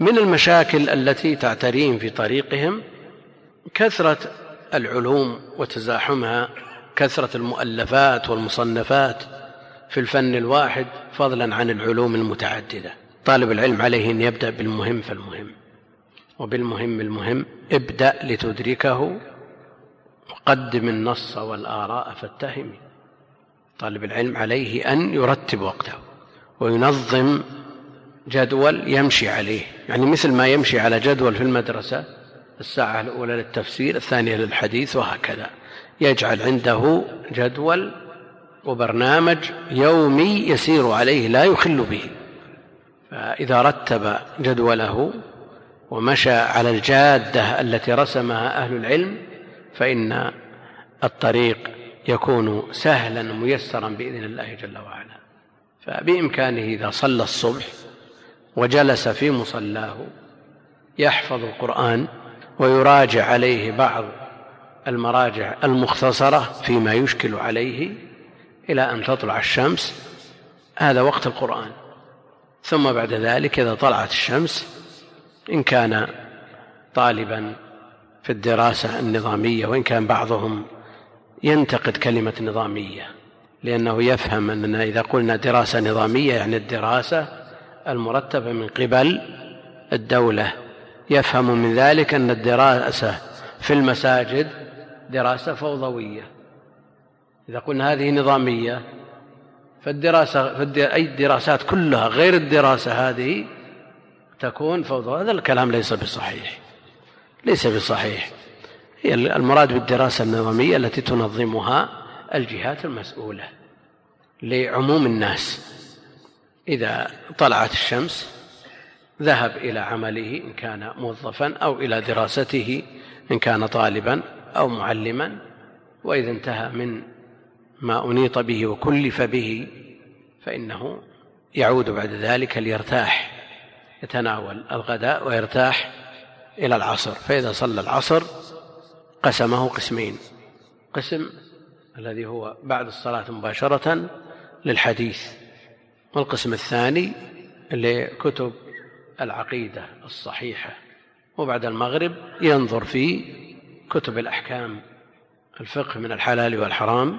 من المشاكل التي تعتريهم في طريقهم كثرة العلوم وتزاحمها كثرة المؤلفات والمصنفات في الفن الواحد فضلا عن العلوم المتعددة. طالب العلم عليه أن يبدأ بالمهم فالمهم وبالمهم المهم ابدأ لتدركه وقدم النص والآراء فاتهم طالب العلم عليه أن يرتب وقته وينظم جدول يمشي عليه. يعني مثل ما يمشي على جدول في المدرسة الساعة الأولى للتفسير الثانية للحديث وهكذا. يجعل عنده جدول وبرنامج يومي يسير عليه لا يخل به. فإذا رتب جدوله ومشى على الجادة التي رسمها أهل العلم فإن الطريق يكون سهلا ميسرا بإذن الله جل وعلا. فبإمكانه إذا صلى الصبح وجلس في مصلاه يحفظ القرآن ويراجع عليه بعض المراجع المختصرة فيما يشكل عليه إلى أن تطلع الشمس. هذا وقت القرآن. ثم بعد ذلك إذا طلعت الشمس إن كان طالبا في الدراسة النظامية وإن كان بعضهم ينتقد كلمة نظامية لأنه يفهم أننا إذا قلنا دراسة نظامية يعني الدراسة المرتبة من قبل الدولة. يفهم من ذلك أن الدراسة في المساجد دراسة فوضوية. إذا قلنا هذه نظامية فالدراسة أي الدراسات كلها غير الدراسة هذه تكون فوضى هذا الكلام ليس بصحيح. ليس بصحيح. هي المراد بالدراسة النظامية التي تنظمها الجهات المسؤولة لعموم الناس. إذا طلعت الشمس ذهب إلى عمله إن كان موظفا أو إلى دراسته إن كان طالبا أو معلما وإذا انتهى من ما أنيط به وكلف به فإنه يعود بعد ذلك ليرتاح يتناول الغداء ويرتاح إلى العصر. فإذا صلى العصر قسمه قسمين. قسم الذي هو بعد الصلاة مباشرة للحديث. والقسم الثاني لكتب العقيدة الصحيحة وبعد المغرب ينظر في كتب الأحكام الفقه من الحلال والحرام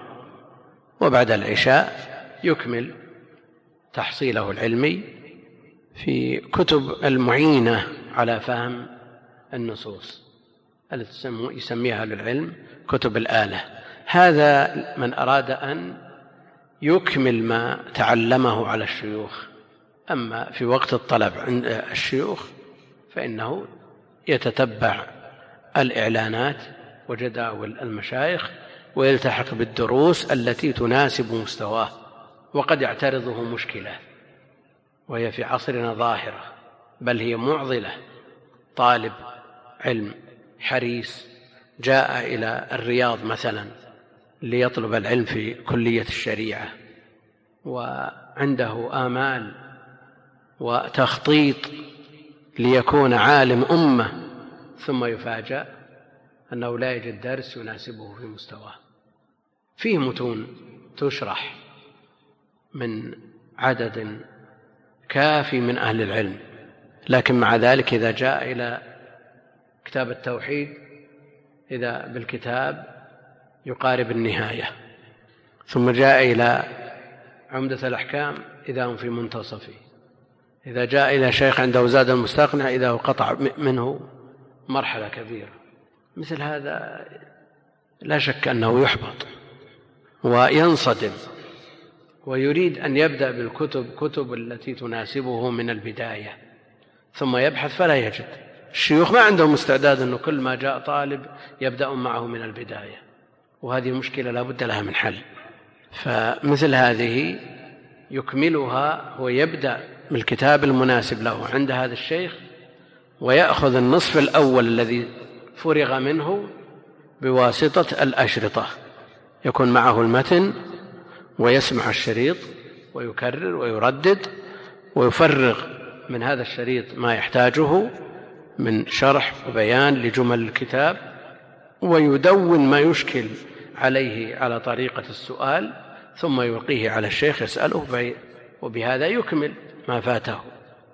وبعد العشاء يكمل تحصيله العلمي في كتب المعينة على فهم النصوص التي يسميها أهل العلم كتب الآلة. هذا من أراد أن يكمل ما تعلمه على الشيوخ. أما في وقت الطلب عند الشيوخ فإنه يتتبع الإعلانات وجداول المشايخ ويلتحق بالدروس التي تناسب مستواه وقد يعترضه مشكلة وهي في عصرنا ظاهرة بل هي معضلة. طالب علم حريص جاء إلى الرياض مثلا ليطلب العلم في كلية الشريعة وعنده آمال وتخطيط ليكون عالم أمة ثم يفاجأ أنه لا يجد درس يناسبه في مستواه. فيه متون تشرح من عدد كافي من أهل العلم لكن مع ذلك إذا جاء إلى كتاب التوحيد إذا بالكتاب يقارب النهاية. ثم جاء إلى عمدة الأحكام إذا هم في منتصفه إذا جاء إلى شيخ عنده زاد المستقنع إذا هو قطع منه مرحلة كبيرة. مثل هذا لا شك أنه يحبط وينصدم ويريد أن يبدأ بالكتب كتب التي تناسبه من البداية. ثم يبحث فلا يجد. الشيوخ ما عندهم استعداد أنه كل ما جاء طالب يبدأ معه من البداية. وهذه مشكلة لا بد لها من حل. فمثل هذه يكملها هو يبدأ بالكتاب المناسب له عند هذا الشيخ ويأخذ النصف الأول الذي فرغ منه بواسطة الأشرطة. يكون معه المتن ويسمع الشريط ويكرر ويردد ويفرغ من هذا الشريط ما يحتاجه من شرح وبيان لجمل الكتاب ويدون ما يشكل عليه على طريقة السؤال ثم يلقيه على الشيخ يسأله وبهذا يكمل ما فاته.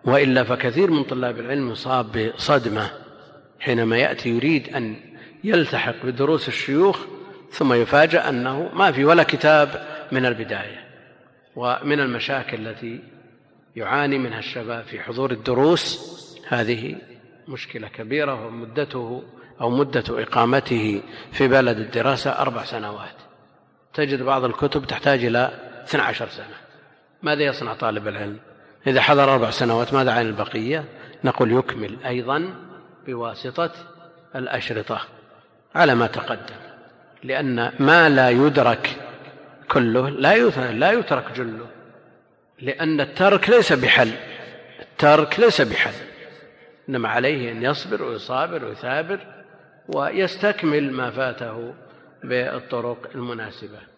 وإلا فكثير من طلاب العلم يصاب بصدمة حينما يأتي يريد أن يلتحق بدروس الشيوخ ثم يفاجأ أنه ما في ولا كتاب من البداية ومن المشاكل التي يعاني منها الشباب في حضور الدروس. هذه مشكلة كبيرة ومدته أو مدة إقامته في بلد الدراسة أربع سنوات. تجد بعض الكتب تحتاج إلى 12 سنة. ماذا يصنع طالب العلم؟ إذا حضر أربع سنوات ماذا عن البقية؟ نقول يكمل أيضا بواسطة الأشرطة على ما تقدم. لأن ما لا يدرك كله لا لا يترك جله. لأن الترك ليس بحل. الترك ليس بحل. إنما عليه أن يصبر ويصابر ويثابر ويستكمل ما فاته بالطرق المناسبة.